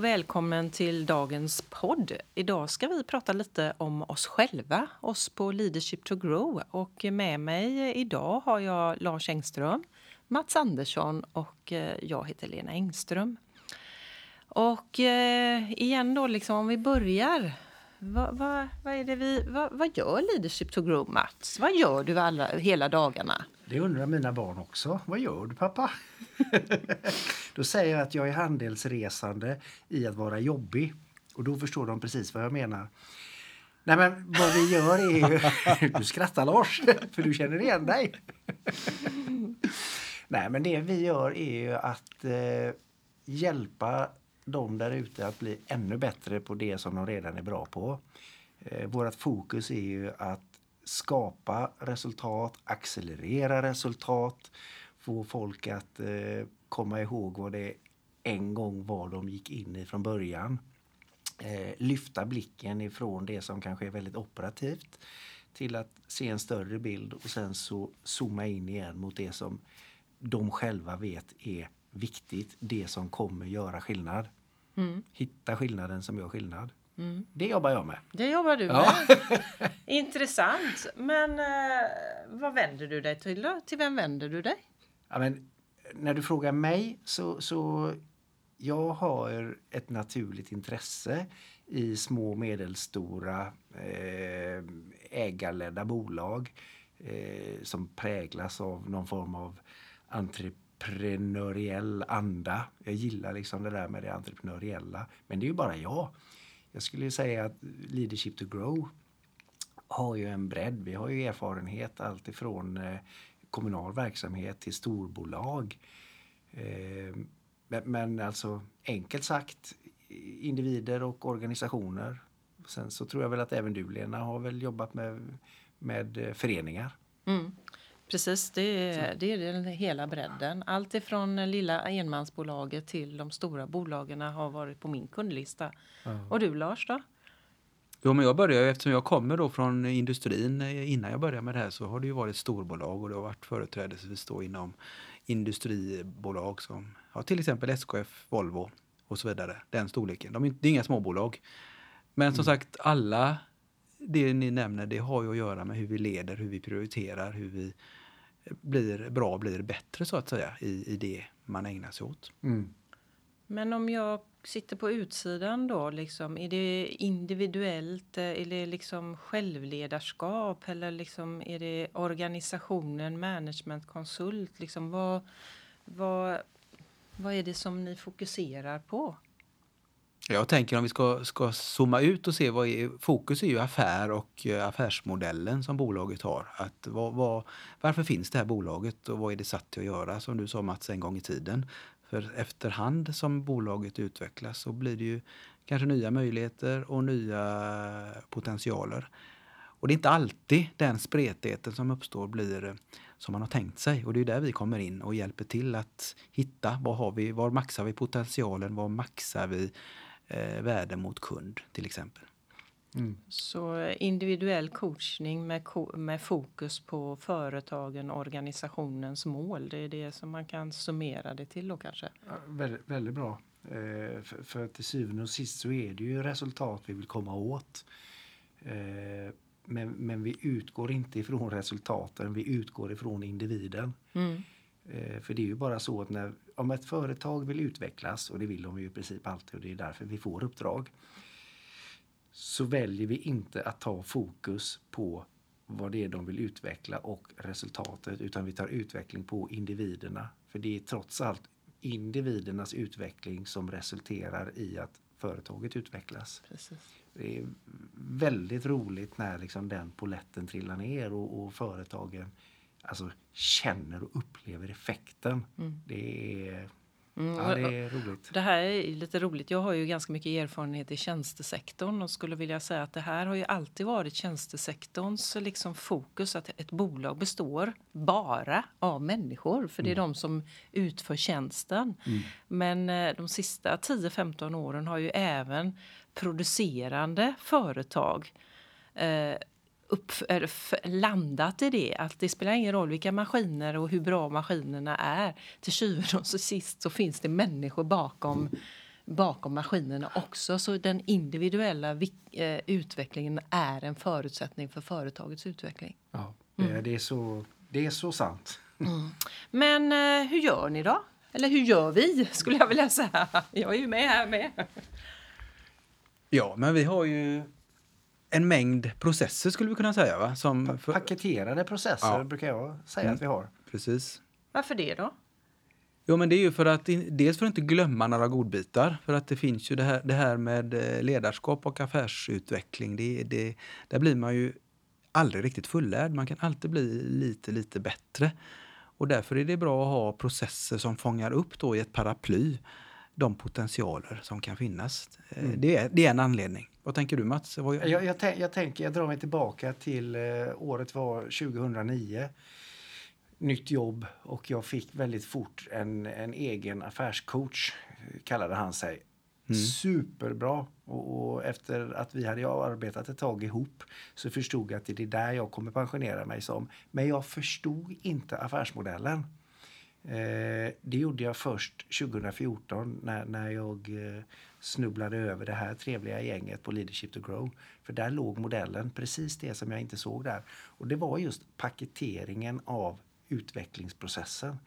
Och välkommen till dagens podd. Idag ska vi prata lite om oss själva, oss på Leadership to Grow. Och med mig idag har jag Lars Engström, Mats Andersson och eh, jag heter Lena Engström. Och eh, igen då, liksom, om vi börjar. Vad, vad, vad, är det vi, vad, vad gör Leadership to Grow, Mats? Vad gör du alla, hela dagarna? Det undrar mina barn också. Vad gör du pappa? då säger jag att jag är handelsresande i att vara jobbig. Och då förstår de precis vad jag menar. Nej men vad vi gör är ju... Du skrattar Lars, för du känner igen dig. Nej men det vi gör är ju att eh, hjälpa de där ute att bli ännu bättre på det som de redan är bra på. Eh, vårat fokus är ju att skapa resultat, accelerera resultat, få folk att eh, komma ihåg vad det en gång var de gick in i från början. Eh, lyfta blicken ifrån det som kanske är väldigt operativt till att se en större bild och sen så zooma in igen mot det som de själva vet är viktigt, det som kommer göra skillnad. Mm. Hitta skillnaden som gör skillnad. Mm. Det jobbar jag med. Det jobbar du med. Ja. Intressant. Men eh, vad vänder du dig till då? Till vem vänder du dig? Ja, men, när du frågar mig så, så jag har ett naturligt intresse i små och medelstora eh, ägarledda bolag eh, som präglas av någon form av entreprenöriell anda. Jag gillar liksom det där med det entreprenöriella. Men det är ju bara jag. Jag skulle säga att Leadership to Grow har ju en bredd. Vi har ju erfarenhet alltifrån eh, kommunal verksamhet till storbolag. Eh, men alltså enkelt sagt individer och organisationer. Sen så tror jag väl att även du Lena har väl jobbat med, med eh, föreningar. Mm. Precis, det är, det är den hela bredden. Allt ifrån lilla enmansbolaget till de stora bolagen har varit på min kundlista. Ja. Och du Lars då? Jo, men jag började, eftersom jag kommer då från industrin, eh, innan jag började med det här så har det ju varit storbolag och det har varit företrädesvis då inom industribolag som ja, till exempel SKF, Volvo och så vidare. Den storleken. De är, det är inga småbolag. Men som mm. sagt, alla det ni nämner, det har ju att göra med hur vi leder, hur vi prioriterar, hur vi blir bra, blir bättre så att säga i, i det man ägnar sig åt. Mm. Men om jag sitter på utsidan då, liksom, är det individuellt, eh, är det liksom självledarskap eller liksom är det organisationen, managementkonsult? Liksom, vad, vad, vad är det som ni fokuserar på? Jag tänker om vi ska, ska zooma ut och se vad är, fokus är ju affär och eh, affärsmodellen som bolaget har. Att vad, vad, varför finns det här bolaget och vad är det satt till att göra som du sa Mats en gång i tiden. För efterhand som bolaget utvecklas så blir det ju kanske nya möjligheter och nya potentialer. Och det är inte alltid den spretigheten som uppstår blir eh, som man har tänkt sig. Och det är där vi kommer in och hjälper till att hitta vad har vi, var maxar vi potentialen, var maxar vi eh, värde mot kund till exempel. Mm. Så individuell coachning med, med fokus på företagen och organisationens mål. Det är det som man kan summera det till då kanske? Ja, väldigt, väldigt bra. Eh, för, för till syvende och sist så är det ju resultat vi vill komma åt. Eh, men, men vi utgår inte ifrån resultaten, vi utgår ifrån individen. Mm. Eh, för det är ju bara så att när, om ett företag vill utvecklas, och det vill de ju i princip alltid och det är därför vi får uppdrag, så väljer vi inte att ta fokus på vad det är de vill utveckla och resultatet utan vi tar utveckling på individerna. För det är trots allt individernas utveckling som resulterar i att företaget utvecklas. Precis. Det är väldigt roligt när liksom den poletten trillar ner och, och företagen alltså, känner och upplever effekten. Mm. Det är Mm, Ja, det är roligt. Det här är lite roligt. Jag har ju ganska mycket erfarenhet i tjänstesektorn och skulle vilja säga att det här har ju alltid varit tjänstesektorns liksom fokus att ett bolag består bara av människor för det är de som utför tjänsten. Men eh, de sista 10-15 åren har ju även producerande företag eh, upp, landat i det. Att det spelar ingen roll vilka maskiner och hur bra maskinerna är. Till syvende och sist så finns det människor bakom, bakom maskinerna också. Så den individuella vi- eh, utvecklingen är en förutsättning för företagets utveckling. Ja, det, det, är så, det är så sant. Men eh, hur gör ni då? Eller hur gör vi, skulle jag vilja säga. Jag är ju med här med. Ja, men vi har ju en mängd processer skulle vi kunna säga. Va? Som för, Paketerade processer Ja. brukar jag säga Mm. att vi har. precis. Varför det då? Jo, men det är ju för att dels för att inte glömma några godbitar. För att det finns ju det här, det här med eh, ledarskap och affärsutveckling. Det, det, där blir man ju aldrig riktigt fullärd. Man kan alltid bli lite, lite bättre. Och därför är det bra att ha processer som fångar upp då i ett paraply de potentialer som kan finnas. Eh, Det, är, det är en anledning. Vad tänker du Mats? Vad, Jag, jag, tän- jag tänker, jag drar mig tillbaka till eh, året var 2009. Nytt jobb och jag fick väldigt fort en, en egen affärscoach, kallade han sig. Superbra! Och, och efter att vi hade arbetat ett tag ihop så förstod jag att det är där jag kommer pensionera mig som. Men jag förstod inte affärsmodellen. Eh, det gjorde jag först 2014 när, när jag eh, snubblade över det här trevliga gänget på Leadership to Grow. För där låg modellen, precis det som jag inte såg där. Och det var just paketeringen av utvecklingsprocessen.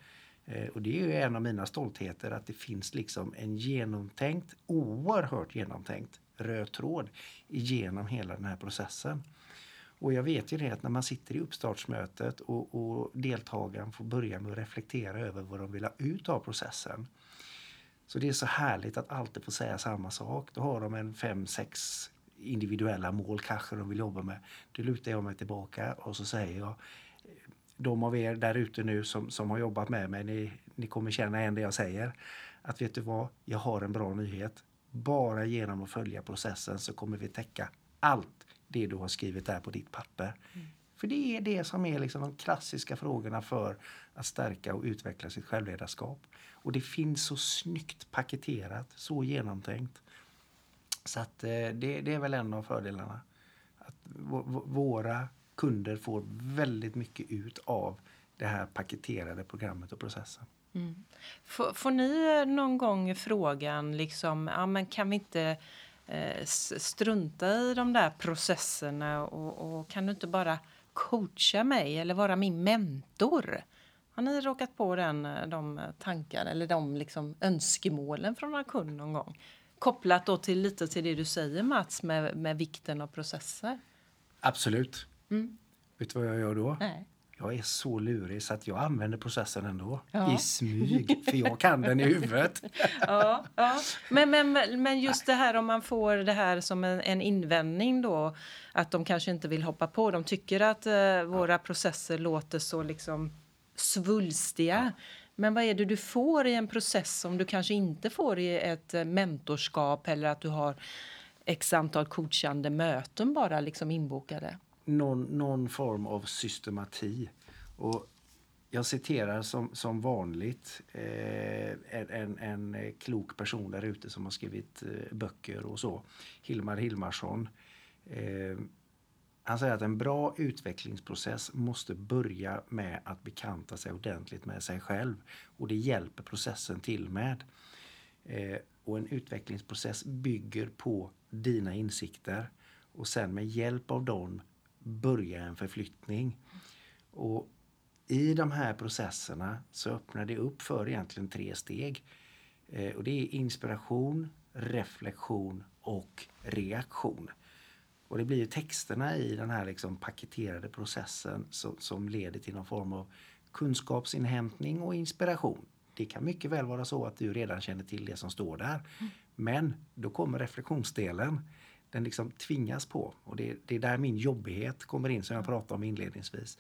Eh, och det är ju en av mina stoltheter att det finns liksom en genomtänkt, oerhört genomtänkt röd tråd igenom hela den här processen. Och jag vet ju det att när man sitter i uppstartsmötet och, och deltagaren får börja med att reflektera över vad de vill ha ut av processen. Så det är så härligt att alltid få säga samma sak. Då har de en fem, sex individuella mål kanske de vill jobba med. Då lutar jag mig tillbaka och så säger jag de av er där ute nu som, som har jobbat med mig, ni, ni kommer känna igen det jag säger. Att vet du vad, jag har en bra nyhet. Bara genom att följa processen så kommer vi täcka allt det du har skrivit där på ditt papper. För det är det som är liksom de klassiska frågorna för att stärka och utveckla sitt självledarskap. Och det finns så snyggt paketerat, så genomtänkt. Så att eh, det, det är väl en av fördelarna. Att våra kunder får väldigt mycket ut av det här paketerade programmet och processen. Får, får ni någon gång frågan liksom, ja, men kan vi inte strunta i de där processerna och, och kan du inte bara coacha mig eller vara min mentor? Har ni råkat på den, eh, de tankarna eller de liksom önskemålen från någon kund någon gång? Kopplat då till lite till det du säger Mats med, med vikten av processer. Absolut. Mm. Vet du vad jag gör då? Nej. Jag är så lurig så att jag använder processen ändå. Ja. I smyg. För jag kan den i huvudet. Ja, ja. Men, men, men just det här om man får det här som en, en invändning då att de kanske inte vill hoppa på. De tycker att eh, våra processer låter så liksom svulstiga. Men vad är det du får i en process som du kanske inte får i ett eh, mentorskap eller att du har x antal coachande möten bara liksom inbokade? Någon, någon form av systemati. Och jag citerar som, som vanligt eh, en, en, klok person där ute som har skrivit eh, böcker och så. Hilmar Hilmarsson. Eh, han säger att en bra utvecklingsprocess måste börja med att bekanta sig ordentligt med sig själv. Och det hjälper processen till med. Eh, och en utvecklingsprocess bygger på dina insikter och sen med hjälp av dem börja en förflyttning. Och i de här processerna så öppnar det upp för egentligen tre steg. Eh, och det är inspiration, reflektion och reaktion. Och det blir ju texterna i den här liksom paketerade processen som, som leder till någon form av kunskapsinhämtning och inspiration. Det kan mycket väl vara så att du redan känner till det som står där. Men då kommer reflektionsdelen. Den liksom tvingas på. Och det, det är där min jobbighet kommer in som jag pratade om inledningsvis.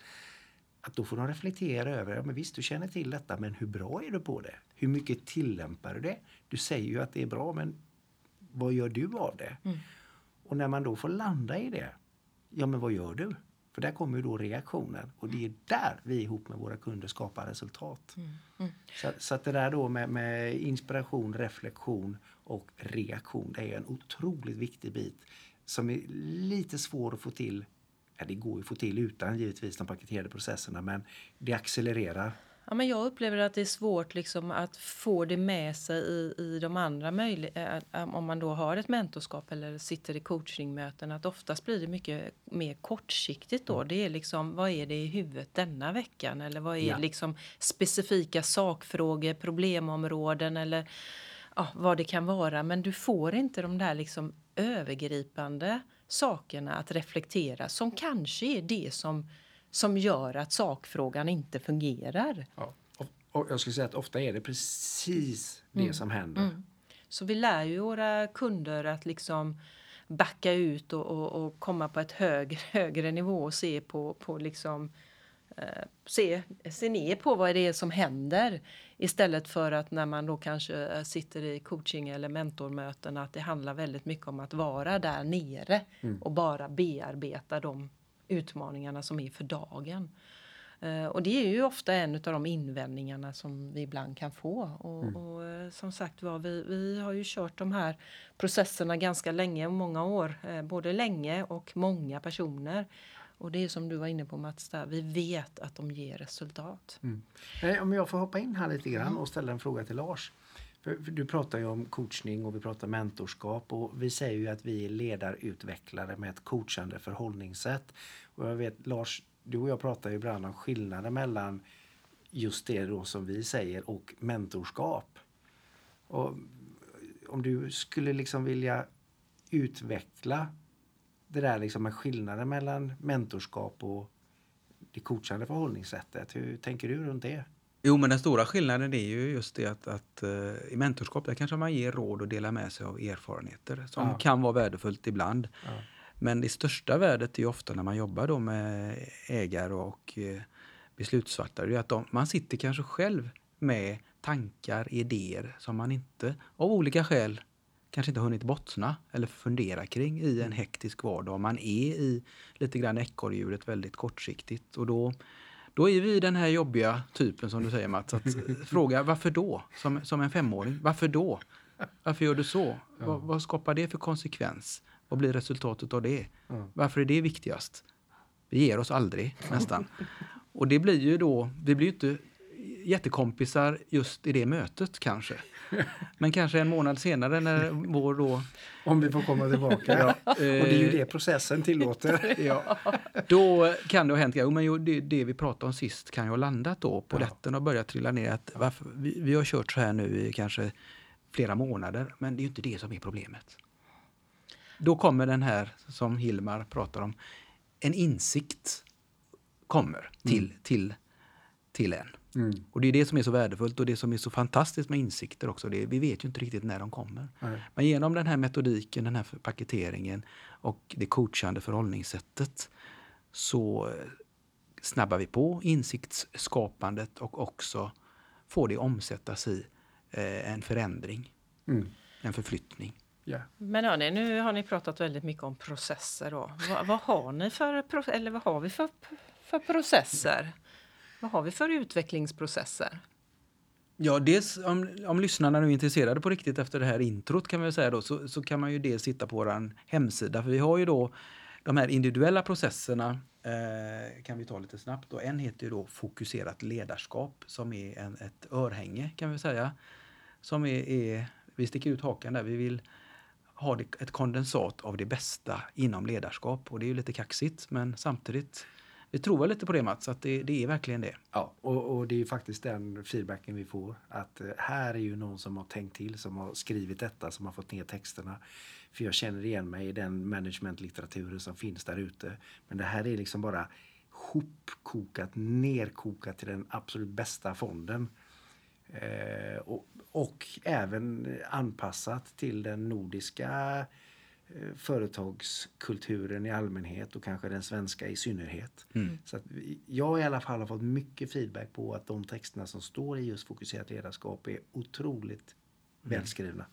att då får de reflektera över, ja men visst du känner till detta men hur bra är du på det? Hur mycket tillämpar du det? Du säger ju att det är bra men vad gör du av det? Mm. Och när man då får landa i det, ja men vad gör du? För där kommer ju då reaktionen och det är där vi ihop med våra kunder skapar resultat. Mm. Så, så att det där då med, med inspiration, reflektion och reaktion, det är en otroligt viktig bit som är lite svår att få till. Ja, det går ju att få till utan givetvis de paketerade processerna men det accelererar. Ja, men jag upplever att det är svårt liksom att få det med sig i, i de andra möjligheterna. Om man då har ett mentorskap eller sitter i coachingmöten. Att oftast blir det mycket mer kortsiktigt då. Det är liksom, vad är det i huvudet denna veckan? Eller vad är Ja. liksom specifika sakfrågor, problemområden eller ja, vad det kan vara. Men du får inte de där liksom övergripande sakerna att reflektera som kanske är det som, som gör att sakfrågan inte fungerar. Ja. Och, och jag skulle säga att ofta är det precis det som händer. Mm. Så vi lär ju våra kunder att liksom backa ut och, och, och komma på ett högre, högre nivå och se på, på liksom eh, se, se ner på vad det är som händer istället för att när man då kanske eh, sitter i coaching eller mentormöten att det handlar väldigt mycket om att vara där nere och bara bearbeta de utmaningarna som är för dagen. Eh, Och det är ju ofta en av de invändningarna som vi ibland kan få. Och, och eh, som sagt var, vi, vi har ju kört de här processerna ganska länge, många år. eh, Både länge och många personer. Och det är som du var inne på Mats, där, vi vet att de ger resultat. Nej, Om jag får hoppa in här lite grann och ställa en fråga till Lars. För, för du pratar ju om coachning och vi pratar mentorskap och vi säger ju att vi är ledarutvecklare med ett coachande förhållningssätt. Och jag vet Lars, du och jag pratar ju ibland om skillnaden mellan just det då som vi säger och mentorskap. Och om du skulle liksom vilja utveckla det där liksom med skillnaden mellan mentorskap och det coachande förhållningssättet. Hur tänker du runt det? Jo, men den stora skillnaden är ju just det att, att eh, i mentorskap där kanske man ger råd och delar med sig av erfarenheter som Ja. kan vara värdefullt ibland. Ja. Men det största värdet är ju ofta när man jobbar då med ägare och eh, beslutsfattare. Det är att de, man sitter kanske själv med tankar, idéer som man inte av olika skäl kanske inte hunnit bottna eller fundera kring i en hektisk vardag. Man är i lite grann ekorrhjulet väldigt kortsiktigt och då då är vi den här jobbiga typen som du säger Mats, att fråga varför då? Som, som en femåring, varför då? Varför gör du så? Vad, vad skapar det för konsekvens? Vad blir resultatet av det? Ja. Varför är det viktigast? Vi ger oss aldrig nästan. Och det blir ju då, vi blir ju inte jättekompisar just i det mötet kanske. Men kanske en månad senare när vår då Om vi får komma tillbaka. och det är ju det processen tillåter. Ja. Då kan det ha hänt, jo, men jo, det, det vi pratade om sist kan ju ha landat då. Polletten har börjat trilla ner. Att varför, vi, vi har kört så här nu i kanske flera månader, men det är ju inte det som är problemet. Då kommer den här som Hilmar pratar om, en insikt kommer till, till, till en. Mm. Och det är det som är så värdefullt och det som är så fantastiskt med insikter också. Det, vi vet ju inte riktigt när de kommer. Nej. Men genom den här metodiken, den här paketeringen och det coachande förhållningssättet så eh, snabbar vi på insiktsskapandet och också får det omsättas i eh, en förändring, Mm. en förflyttning. Ja. Men hörni, nu har ni pratat väldigt mycket om processer. Då. Vad, vad har ni för, eller vad har vi för, för processer? Vad har vi för utvecklingsprocesser? Ja, dels om, om lyssnarna nu är intresserade på riktigt efter det här introt kan vi säga då, så, så kan man ju dels titta på vår hemsida. För vi har ju då de här individuella processerna eh, kan vi ta lite snabbt. Och en heter ju då fokuserat ledarskap som är en, ett örhänge kan vi säga. Som är, är, vi sticker ut hakan där. Vi vill ha ett kondensat av det bästa inom ledarskap. Och det är ju lite kaxigt men samtidigt vi tror väl lite på det Mats, att det, det är verkligen det. Ja, och, och det är ju faktiskt den feedbacken vi får. Att eh, här är ju någon som har tänkt till, som har skrivit detta, som har fått ner texterna. För jag känner igen mig i den managementlitteraturen som finns där ute. Men det här är liksom bara hopkokat, nerkokat till den absolut bästa fonden. Eh, och, och även anpassat till den nordiska eh, företagskulturen i allmänhet och kanske den svenska i synnerhet. Mm. Så jag i alla fall har fått mycket feedback på att de texterna som står i just fokuserat ledarskap är otroligt välskrivna.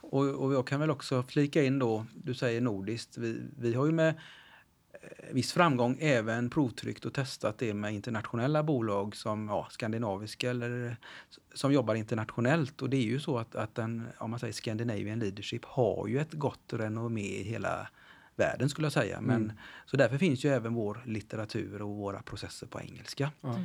Och, och jag kan väl också flika in då, du säger nordiskt, vi, vi har ju med eh, viss framgång även provtryckt och testat det med internationella bolag som ja, skandinaviska eller som jobbar internationellt. Och det är ju så att, att den, om man säger Scandinavian Leadership har ju ett gott renommé i hela världen skulle jag säga. Men, Mm. Så därför finns ju även vår litteratur och våra processer på engelska. Ja.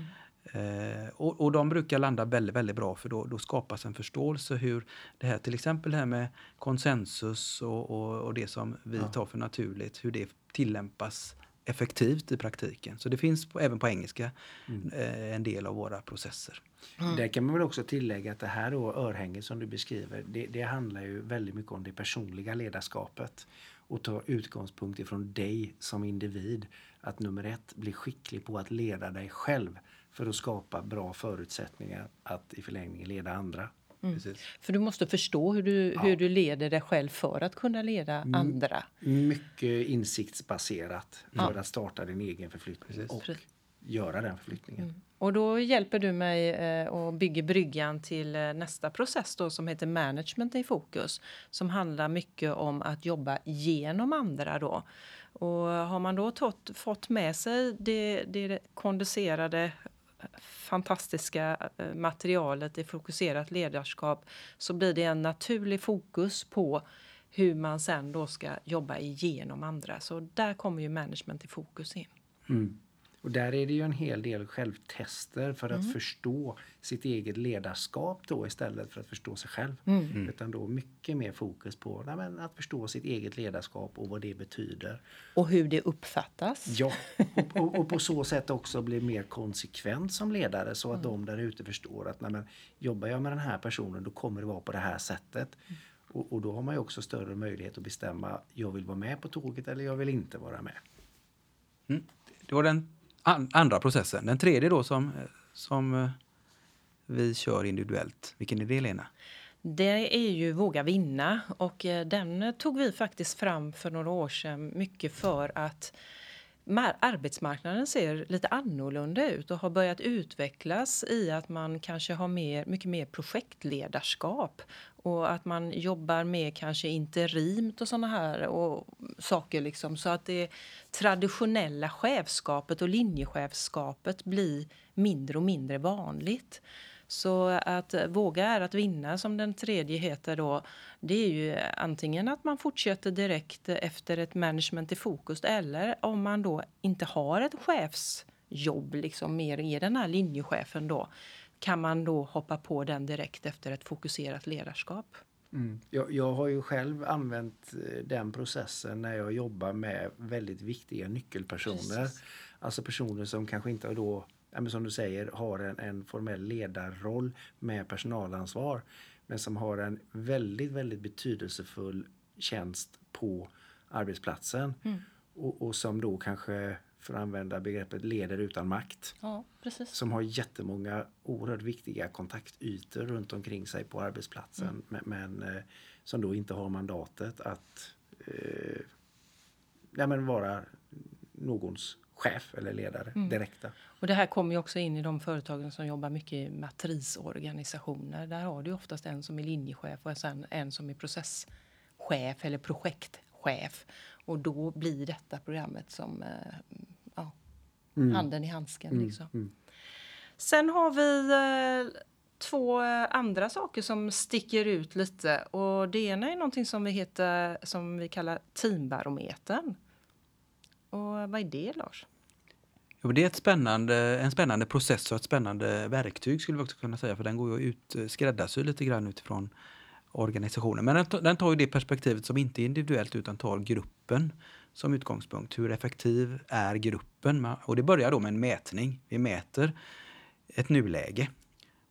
Eh, och, och de brukar landa väldigt, väldigt bra för då, då skapas en förståelse hur det här till exempel det här med konsensus och, och, och det som vi Ja. tar för naturligt, hur det tillämpas effektivt i praktiken. Så det finns på, även på engelska Mm. eh, en del av våra processer. Där kan man väl också tillägga att det här då, örhänget som du beskriver, det, det handlar ju väldigt mycket om det personliga ledarskapet. Och ta utgångspunkt ifrån dig som individ. Att nummer ett, bli skicklig på att leda dig själv för att skapa bra förutsättningar att i förlängningen leda andra. Precis. För du måste förstå hur du, Ja. hur du leder dig själv för att kunna leda Mm. andra. Mycket insiktsbaserat för Ja. att starta din egen förflyttning Precis. och göra den förflyttningen. Och då hjälper du mig eh, och bygger bryggan till eh, nästa process då, som heter Management i fokus. Som handlar mycket om att jobba genom andra. Då. Och har man då tått, fått med sig det, det kondenserade fantastiska eh, materialet i fokuserat ledarskap så blir det en naturlig fokus på hur man sen då ska jobba igenom andra. Så där kommer ju management i fokus in. Mm. Och där är det ju en hel del självtester för att förstå sitt eget ledarskap då istället för att förstå sig själv. Utan då mycket mer fokus på nej, men att förstå sitt eget ledarskap och vad det betyder. Och hur det uppfattas. Ja, och, och, och på så sätt också bli mer konsekvent som ledare så att de där ute förstår att nej, men, jobbar jag med den här personen då kommer det vara på det här sättet. Och, och då har man ju också större möjlighet att bestämma jag vill vara med på tåget eller jag vill inte vara med. Det var den an- andra processen. Den tredje då som, som eh, vi kör individuellt. Vilken är det Lena? Det är ju Våga vinna och eh, den tog vi faktiskt fram för några år sedan mycket för att arbetsmarknaden ser lite annorlunda ut och har börjat utvecklas i att man kanske har mer, mycket mer projektledarskap och att man jobbar med kanske interimt och såna här och saker liksom så att det traditionella chefskapet och linjechefskapet blir mindre och mindre vanligt. Så att våga är att vinna, som den tredje heter då, det är ju antingen att man fortsätter direkt efter ett management i fokus eller om man då inte har ett chefsjobb, liksom mer är den här linjechefen då, kan man då hoppa på den direkt efter ett fokuserat ledarskap. Jag, jag har ju själv använt eh, den processen när jag jobbar med väldigt viktiga nyckelpersoner. Precis. Alltså personer som kanske inte då, ja, som du säger, har en, en formell ledarroll med personalansvar. Men som har en väldigt, väldigt betydelsefull tjänst på arbetsplatsen. Och, och som då kanske, för att använda begreppet, leder utan makt Ja, som har jättemånga oerhört viktiga kontaktytor runt omkring sig på arbetsplatsen men, men eh, som då inte har mandatet att eh, nej, men vara någons chef eller ledare direkta. Och det här kommer ju också in i de företagen som jobbar mycket i matrisorganisationer. Där har du oftast en som är linjechef och sen en som är processchef eller projektchef. Och då blir detta programmet som eh, ja, handen i handsken. Liksom. Sen har vi eh, två eh, andra saker som sticker ut lite. Och det ena är någonting som vi, heter, som vi kallar teambarometern. Och vad är det, Lars? Jo, det är ett spännande, en spännande process och ett spännande verktyg skulle vi också kunna säga för den går ju ut eh, skräddarsy lite grann utifrån organisationen. Men den, tar- den tar ju det perspektivet som inte är individuellt utan tar gruppen som utgångspunkt. Hur effektiv är gruppen? Och det börjar då med en mätning. Vi mäter ett nuläge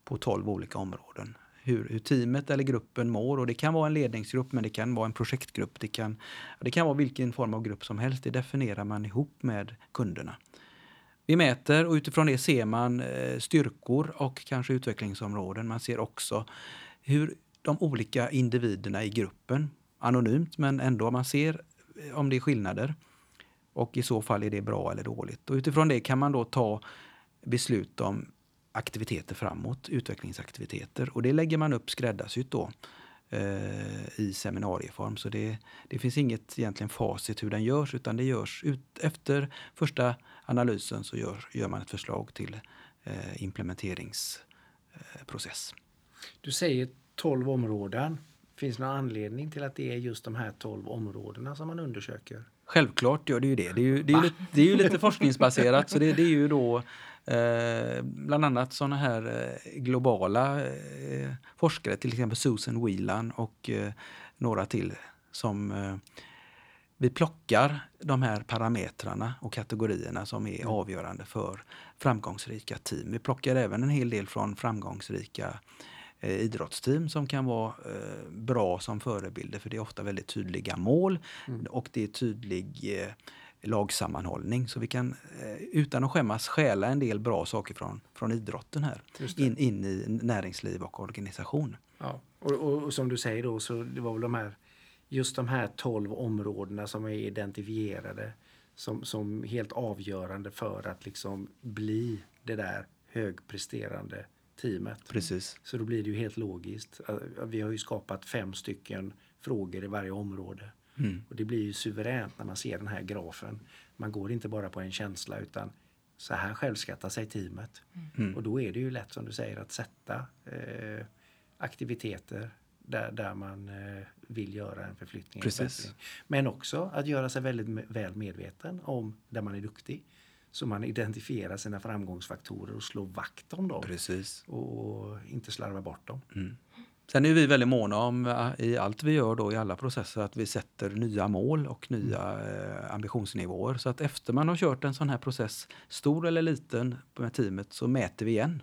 på 12 olika områden. Hur, hur teamet eller gruppen mår. Och det kan vara en ledningsgrupp men det kan vara en projektgrupp. Det kan, det kan vara vilken form av grupp som helst. Det definierar man ihop med kunderna. Vi mäter och utifrån det ser man eh, styrkor och kanske utvecklingsområden. Man ser också hur de olika individerna i gruppen, anonymt men ändå man ser eh, om det är skillnader. Och i så fall är det bra eller dåligt. Och utifrån det kan man då ta beslut om aktiviteter framåt, utvecklingsaktiviteter. Och det lägger man upp skräddarsytt då eh, i seminarieform. Så det, det finns inget egentligen facit hur den görs utan det görs ut, efter första analysen så gör, gör man ett förslag till eh, implementeringsprocess. Du säger 12 områden. Finns det någon anledning till att det är just de här 12 områdena som man undersöker? Självklart gör det ju det. Det är ju, det är ju, lite, det är ju lite forskningsbaserat. så det, det är ju då Eh, bland annat sådana här eh, globala eh, forskare, till exempel Susan Whelan och eh, några till som eh, vi plockar de här parametrarna och kategorierna som är mm. avgörande för framgångsrika team. Vi plockar även en hel del från framgångsrika eh, idrottsteam som kan vara bra som förebilder för det är ofta väldigt tydliga mål mm. och det är tydlig lagsammanhållning. Så vi kan eh, utan att skämmas stjäla en del bra saker från, från idrotten här in, in i näringsliv och organisation. Ja. Och, och, och, som du säger då så det var väl de här just de här 12 områdena som är identifierade som, som helt avgörande för att liksom bli det där högpresterande teamet. Precis. Så då blir det ju helt logiskt. Vi har ju skapat fem stycken frågor i varje område. Mm. Och det blir ju suveränt när man ser den här grafen. Man går inte bara på en känsla utan så här självskattar sig teamet. Mm. Och då är det ju lätt som du säger att sätta eh, aktiviteter där, där man eh, vill göra en förflyttning. Precis. Men också att göra sig väldigt väl medveten om där man är duktig. Så man identifierar sina framgångsfaktorer och slår vakt om dem. Precis. Och inte slarvar bort dem. Mm. Sen är vi väldigt måna om eh, i allt vi gör då i alla processer att vi sätter nya mål och nya eh, ambitionsnivåer. Så att efter man har kört en sån här process, stor eller liten, med teamet så mäter vi igen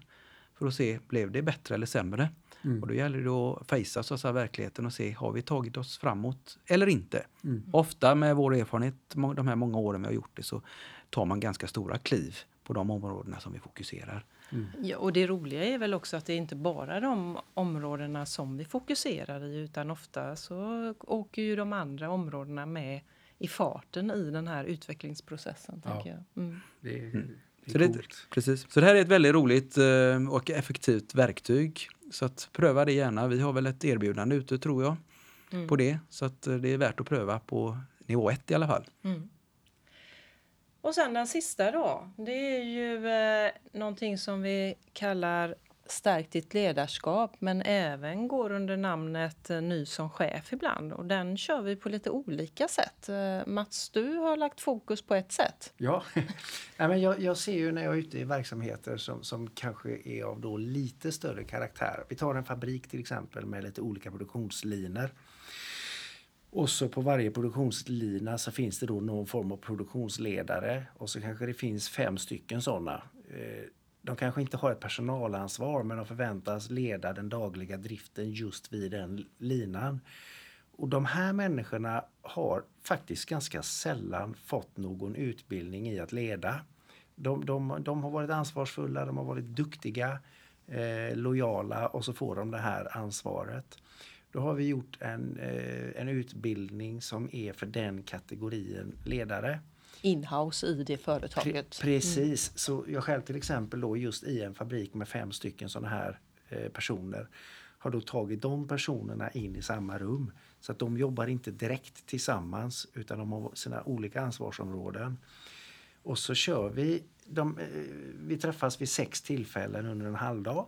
för att se, blev det bättre eller sämre? Mm. Och då gäller det att fejsa så att säga, verkligheten och se, har vi tagit oss framåt eller inte? Mm. Ofta med vår erfarenhet, de här många åren vi har gjort det, så tar man ganska stora kliv på de områdena som vi fokuserar. Mm. Ja, och det roliga är väl också att det är inte bara de områdena som vi fokuserar i utan ofta så åker ju de andra områdena med i farten i den här utvecklingsprocessen. Ja. jag. Mm. Det är, mm. det är så, det, precis. så det här är ett väldigt roligt eh, och effektivt verktyg. Så att pröva det gärna. Vi har väl ett erbjudande ute tror jag mm. på det. Så att eh, det är värt att pröva på nivå 1 i alla fall. Mm. Och sen den sista då, det är ju eh, någonting som vi kallar Stärk ditt ledarskap men även går under namnet eh, Ny som chef ibland. Och den kör vi på lite olika sätt. Eh, Mats, du har lagt fokus på ett sätt. Ja, Nej, men jag, jag ser ju när jag är ute i verksamheter som, som kanske är av då lite större karaktär. Vi tar en fabrik till exempel med lite olika produktionslinor. Och så på varje produktionslina så finns det då någon form av produktionsledare och så kanske det finns fem stycken sådana. Eh, de kanske inte har ett personalansvar men de förväntas leda den dagliga driften just vid den linan. Och de här människorna har faktiskt ganska sällan fått någon utbildning i att leda. De, de, de har varit ansvarsfulla, de har varit duktiga, eh, lojala och så får de det här ansvaret. Då har vi gjort en, eh, en utbildning som är för den kategorin ledare. Inhouse i det företaget. Pre precis, mm. så jag själv till exempel då just i en fabrik med fem stycken sådana här eh, personer har då tagit de personerna in i samma rum. Så att de jobbar inte direkt tillsammans utan de har sina olika ansvarsområden. Och så kör vi, de, eh, vi träffas vid sex tillfällen under en halvdag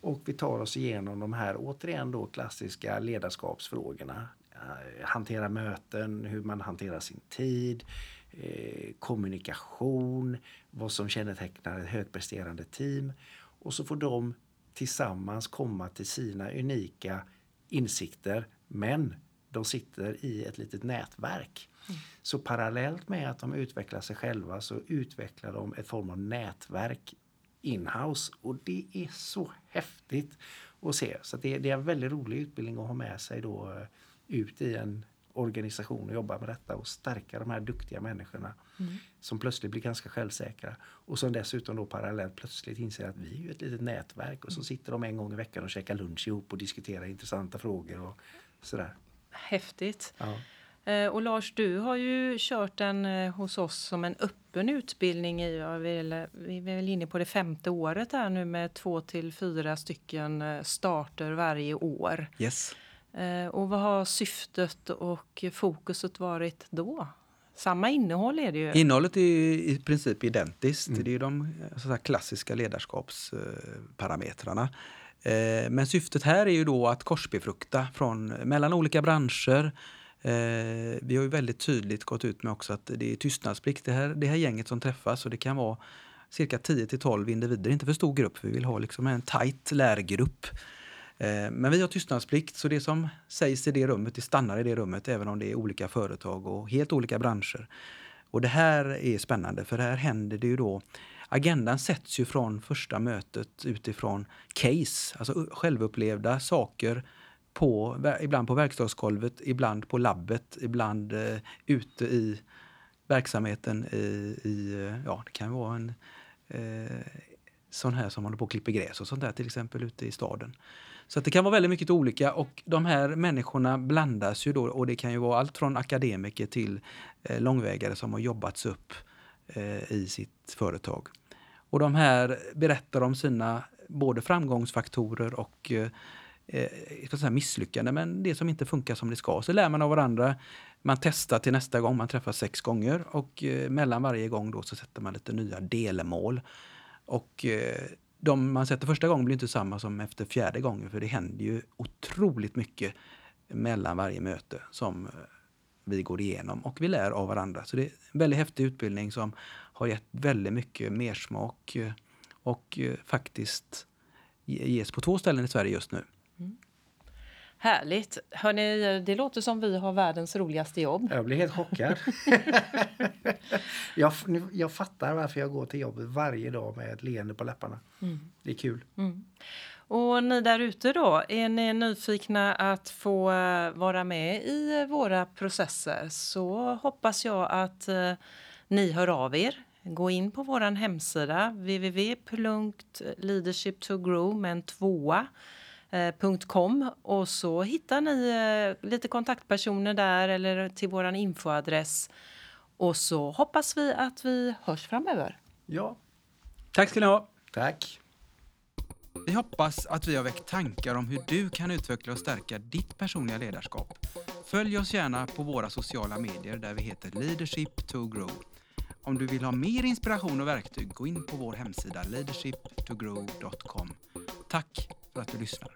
och vi tar oss igenom de här återigen då klassiska ledarskapsfrågorna. Eh, hantera möten, hur man hanterar sin tid, eh, kommunikation, vad som kännetecknar ett högpresterande team. Och så får de tillsammans komma till sina unika insikter. Men de sitter i ett litet nätverk. Mm. Så parallellt med att de utvecklar sig själva så utvecklar de ett form av nätverk inhouse och det är så häftigt att se. Så det, det, är en väldigt rolig utbildning att ha med sig då eh, ut i en organisation och jobba med detta och stärka de här duktiga människorna mm. som plötsligt blir ganska självsäkra och som dessutom då parallellt plötsligt inser att vi är ett litet nätverk och så mm. sitter de en gång i veckan och käkar lunch ihop och diskuterar intressanta frågor och sådär. Häftigt. Ja. Eh, Och Lars, du har ju kört den eh, hos oss som en öppen utbildning i, ja, vi är vi är väl inne på det femte året här nu med två till fyra stycken eh, starter varje år. Yes. Eh, Och vad har syftet och fokuset varit då? Samma innehåll är det ju. Innehållet är i princip identiskt. Det är ju de eh, så klassiska ledarskapsparametrarna. Eh, Men syftet här är ju då att korsbefrukta från, mellan olika branscher. Eh, Vi har ju väldigt tydligt gått ut med också att det är tystnadsplikt. Det här, det här gänget som träffas och det kan vara cirka 10 till 12 individer, inte för stor grupp. Vi vill ha liksom en tajt lärgrupp. Eh, men vi har tystnadsplikt så det som sägs i det rummet, det stannar i det rummet även om det är olika företag och helt olika branscher. Och det här är spännande för här händer det ju då Agendan sätts ju från första mötet utifrån case, alltså självupplevda saker på, ibland på verkstadsgolvet, ibland på labbet, ibland eh, ute i verksamheten i, i eh, ja det kan vara en eh, sån här som håller på och klipper gräs och sånt där till exempel ute i staden. Så att det kan vara väldigt mycket olika och de här människorna blandas ju då och det kan ju vara allt från akademiker till eh, långvägare som har jobbats upp eh, i sitt företag. Och de här berättar om sina både framgångsfaktorer och eh, eh jag ska säga misslyckanden, men det som inte funkar som det ska. Så lär man av varandra. Man testar till nästa gång, man träffas sex gånger och eh, mellan varje gång då så sätter man lite nya delmål. Och eh, de man sätter första gången blir inte samma som efter fjärde gången för det händer ju otroligt mycket mellan varje möte som eh, vi går igenom och vi lär av varandra. Så det är en väldigt häftig utbildning som har gett väldigt mycket mersmak eh, och eh, faktiskt ges på två ställen i Sverige just nu. Härligt. Hörrni, det låter som vi har världens roligaste jobb. Jag blir helt chockad. jag, jag fattar varför jag går till jobbet varje dag med ett leende på läpparna. Det är kul. Och ni där ute då, är ni nyfikna att få eh, vara med i eh, våra processer så hoppas jag att eh, ni hör av er. Gå in på vår hemsida www.leadershiptogrow med en tvåa eh, .com och så hittar ni eh, lite kontaktpersoner där eller till vår infoadress. Och så hoppas vi att vi hörs framöver. Ja, Tack ska ni ha! tack. Vi hoppas att vi har väckt tankar om hur du kan utveckla och stärka ditt personliga ledarskap. Följ oss gärna på våra sociala medier där vi heter Leadership to Grow. Om du vill ha mer inspiration och verktyg, gå in på vår hemsida leadershiptogrow.com. Tack för att du lyssnar.